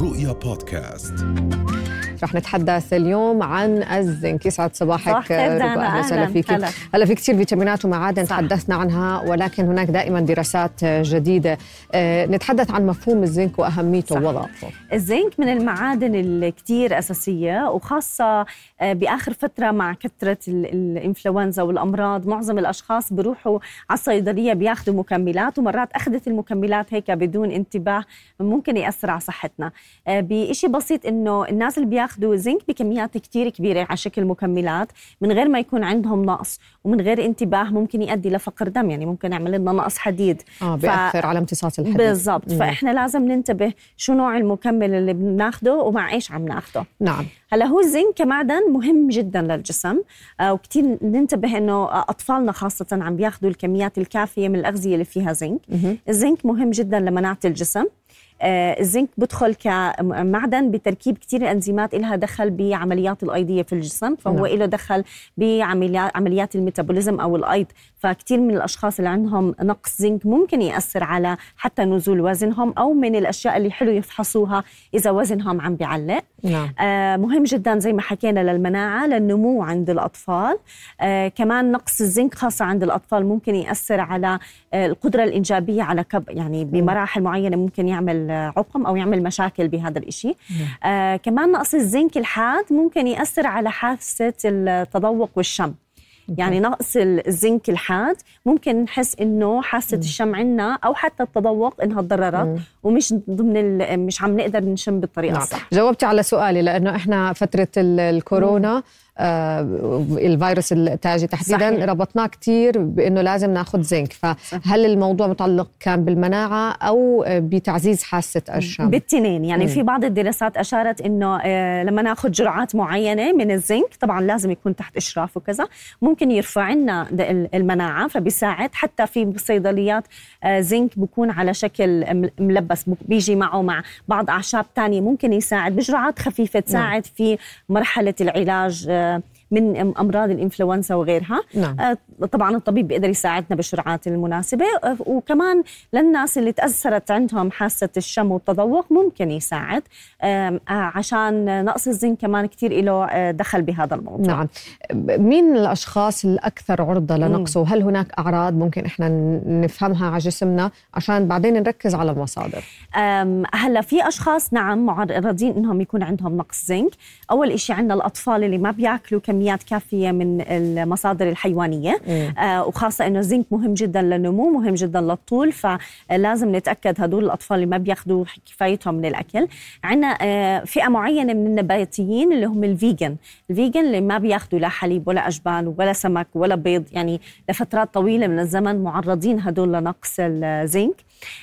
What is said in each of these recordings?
رؤيا بودكاست. رح نتحدث اليوم عن الزنك. يسعد صباحك أهلا وسهلا فيك. هلا. هلا في كثير فيتامينات ومعادن صح. تحدثنا عنها ولكن هناك دائما دراسات جديدة. آه، نتحدث عن مفهوم الزنك وأهميته. ووظائفه الزنك من المعادن الكتير أساسية وخاصة آه، بآخر فترة مع كثرة ال- الإنفلونزا والأمراض معظم الأشخاص بيروحوا على الصيدلية بياخذوا مكملات ومرات أخذت المكملات هيك بدون انتباه ممكن يأثر على صحتنا. آه، بشيء بسيط إنه الناس اللي بياخذوا زنك بكميات كتير كبيرة على شكل مكملات من غير ما يكون عندهم نقص ومن غير انتباه ممكن يؤدي لفقر دم يعني ممكن يعمل لنا نقص حديد. آه ف- بيأثر على امتصاص الحديد. بالضبط. فإحنا لازم ننتبه شو نوع المكمل اللي بناخده ومع إيش عم ناخده. نعم. هلا هو الزنك كمعدن مهم جدا للجسم آه، وكتير ننتبه إنه أطفالنا خاصة عم بياخذوا الكميات الكافية من الأغذية اللي فيها زنك. الزنك مهم جدا لمناعة الجسم. آه، الزنك بدخل كمعدن بتركيب كتير انزيمات لها دخل بعمليات الأيضية في الجسم فهو نعم. له دخل بعمليات عمليات الميتابوليزم أو الأيض فكتير من الأشخاص اللي عندهم نقص زنك ممكن يأثر على حتى نزول وزنهم أو من الأشياء اللي حلو يفحصوها إذا وزنهم عم بيعلق نعم. آه، مهم جدا زي ما حكينا للمناعة للنمو عند الأطفال. آه، كمان نقص الزنك خاصة عند الأطفال ممكن يأثر على آه، القدرة الإنجابية على كب يعني بمراحل معينة ممكن يعمل عقم أو يعمل مشاكل بهذا الإشي. آه، كمان نقص الزنك الحاد ممكن يأثر على حاسة التذوق والشم. يعني نقص الزنك الحاد ممكن نحس إنه حاسة الشم عندنا أو حتى التذوق إنها تضررت ومش ضمن مش عم نقدر نشم بالطريقة نعم. الصح. جاوبتي على سؤالي لأنه إحنا فترة ال- الكورونا آه الفيروس التاجي تحديدا صحيح. ربطناه كثير بإنه لازم ناخذ زنك. فهل الموضوع متعلق كان بالمناعة أو آه، بتعزيز حاسة الشم؟ بالتنين. يعني مم. في بعض الدراسات أشارت إنه آه، لما ناخذ جرعات معينة من الزنك طبعا لازم يكون تحت إشراف وكذا ممكن يرفع لنا المناعة فبيساعد. حتى في الصيدليات آه، زنك بكون على شكل ملبس بيجي معه مع بعض أعشاب تانية ممكن يساعد. بجرعات خفيفة تساعد في مرحلة العلاج آه، من أمراض الإنفلونزا وغيرها. نعم. آه، طبعا الطبيب بيقدر يساعدنا بالجرعات المناسبة. آه، وكمان للناس اللي تأثرت عندهم حاسة الشم والتذوق ممكن يساعد. آه، عشان نقص الزنك كمان كثير له دخل بهذا الموضوع. نعم. مين الأشخاص الأكثر عرضة لنقصه؟ وهل هناك أعراض ممكن إحنا نفهمها على جسمنا عشان بعدين نركز على المصادر؟ هلا في أشخاص نعم معرضين إنهم يكون عندهم نقص زنك. أول إشي عندنا الأطفال اللي ما بيأكلوا كميات كافية من المصادر الحيوانية. مم. آه وخاصة إنه الزنك مهم جدا للنمو مهم جدا للطول فلازم نتأكد هدول الأطفال اللي ما بياخذوا كفايتهم من الاكل عندنا آه فئة معينة من النباتيين اللي هم ال vegan. ال vegan اللي ما بياخذوا لا حليب ولا أجبان ولا سمك ولا بيض يعني لفترات طويلة من الزمن معرضين هدول لنقص الزنك.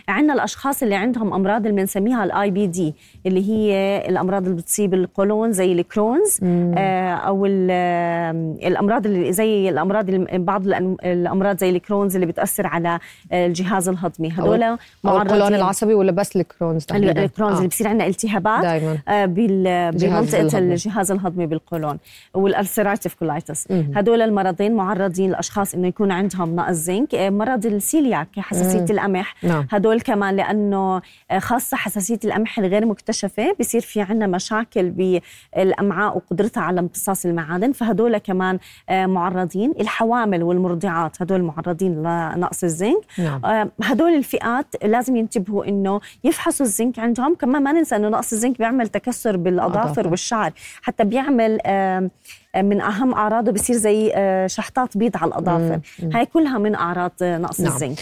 عندنا الأشخاص اللي عندهم أمراض اللي بنسميها ال IBD اللي هي الأمراض اللي بتصيب القولون زي ال Crohn's آه أو ال- آه، الأمراض اللي زي الأمراض اللي- بعض الأمراض زي ال Crohn's اللي بتأثر على آه، الجهاز الهضمي هدول أو القولون العصبي ولا بس ال Crohn's؟ ال Crohn's اللي بصير عندنا التهابات دائما آه، بمنطقة. الجهاز الهضمي بالقولون وال ulcerative colitis مم. هدول المرضين معرضين الاشخاص إنه يكون عندهم نقص زنك آه، مرض السيلياك حساسية. القمح نعم هدول كمان لأنه آه، خاصة حساسية القمح الغير مكتشفة بصير في عندنا مشاكل بالأمعاء وقدرتها على امتصاص المعادن فهدول كمان آه، معرضين الحوامل والمرضعات هدول معرضين لنقص الزنك. نعم. آه، هدول الفئات لازم ينتبهوا إنه يفحصوا الزنك عندهم كمان ما ننسى إنه نقص الزنك بيعمل تكسر. بالأظافر والشعر حتى بيعمل آه، من أهم أعراضه بصير زي آه، شحطات بيض على الاظافر. هاي كلها من أعراض آه، نقص نعم. الزنك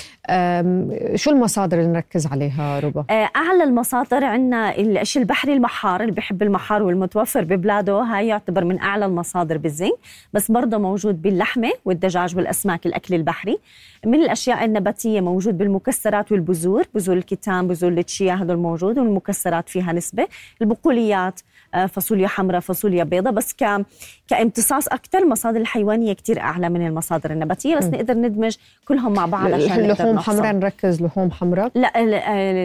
شو المصادر اللي نركز عليها ربا؟ آه، أعلى المصادر عندنا الشيء البحري المحار اللي بيحب المحار والمتوفر ببلاده هاي يعتبر من أعلى المصادر بالزنك بس برضه موجود باللحمة والدجاج والأسماك الأكل البحري من الأشياء النباتية موجود بالمكسرات والبذور بذور الكتان بذور التشيا هدول موجود والمكسرات فيها نسبة البقوليات فاصوليا حمراء فاصوليا بيضاء بس ك... كامتصاص أكثر المصادر الحيوانيه كتير أعلى من المصادر النباتية بس مم. نقدر ندمج كلهم مع بعض عشان نحصل. حمراء نركز لحوم حمراء لا ال-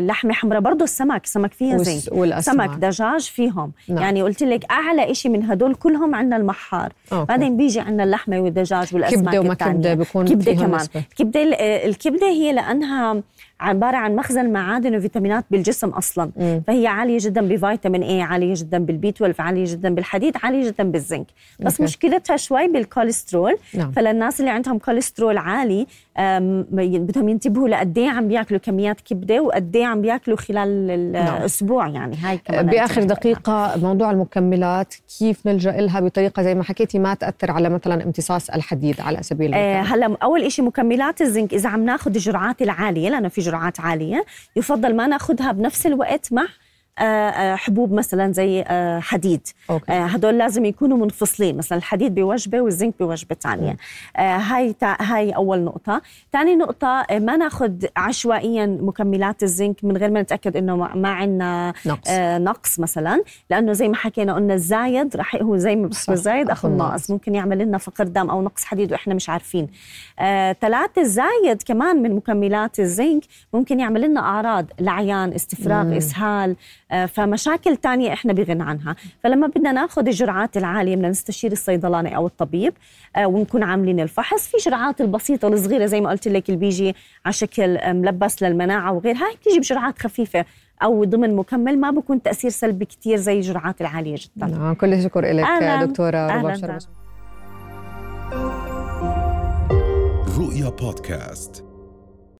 اللحمه حمراء برضه السمك السمك فيها زنك والأسماك. سمك دجاج فيهم نعم. يعني قلت لك أعلى شيء من هدول كلهم عندنا المحار okay. بعدين بيجي عندنا اللحمة والدجاج والأسماك كبدة وما. كبدة بيكون كبدة كمان نسبة. الكبده الكبدة هي لأنها عبارة عن مخزن معادن وفيتامينات بالجسم أصلا م. فهي عالية جدا بفيتامين A عالية جدا بال B 12 عالية جدا بالحديد عالية جدا بالزنك بس. مشكلتها شوي بالكوليسترول نعم. فللناس اللي عندهم كوليسترول عالي بدهم ينتبهوا لقد إيه عم بياكلوا كميات كبدة وقد إيه عم بياكلوا خلال الأسبوع نعم. يعني هاي كمان بآخر دقيقة موضوع المكملات كيف نلجأ لها بطريقة زي ما حكيتي ما تأثر على مثلا امتصاص الحديد على سبيل المثال آه هلا أول شيء مكملات الزنك إذا عم ناخذ الجرعات العالية لأنه في جرعات عالية يفضل ما ناخذها بنفس الوقت مع آه، آه، حبوب مثلا زي آه، حديد. أوكي. هدول لازم يكونوا منفصلين مثلا الحديد بوجبه والزنك بوجبه ثانية هاي هاي أول نقطة. ثاني نقطة ما ناخذ عشوائيا مكملات الزنك من غير ما نتأكد إنه ما عندنا نقص. نقص مثلا. لأنه زي ما حكينا قلنا الزايد رح هو زي ما بس الزايد أخو الناقص ممكن يعمل لنا فقر دم أو نقص حديد وإحنا مش عارفين. ثلاثة الزايد كمان من مكملات الزنك ممكن يعمل لنا أعراض لعيان استفراغ مم. إسهال آه، فمشاكل تانية إحنا بغنى عنها. فلما بدنا ناخذ الجرعات العالية بدنا نستشير الصيدلاني أو الطبيب آه، ونكون عاملين الفحص في جرعات البسيطة الصغيره زي ما قلت لك اللي بيجي على شكل ملبس للمناعة وغيرها بتيجي بجرعات خفيفة أو ضمن مكمل ما بكون تأثير سلبي كثير زي الجرعات العالية جدا. نعم كل الشكر لك دكتورة رباب رؤيا بودكاست.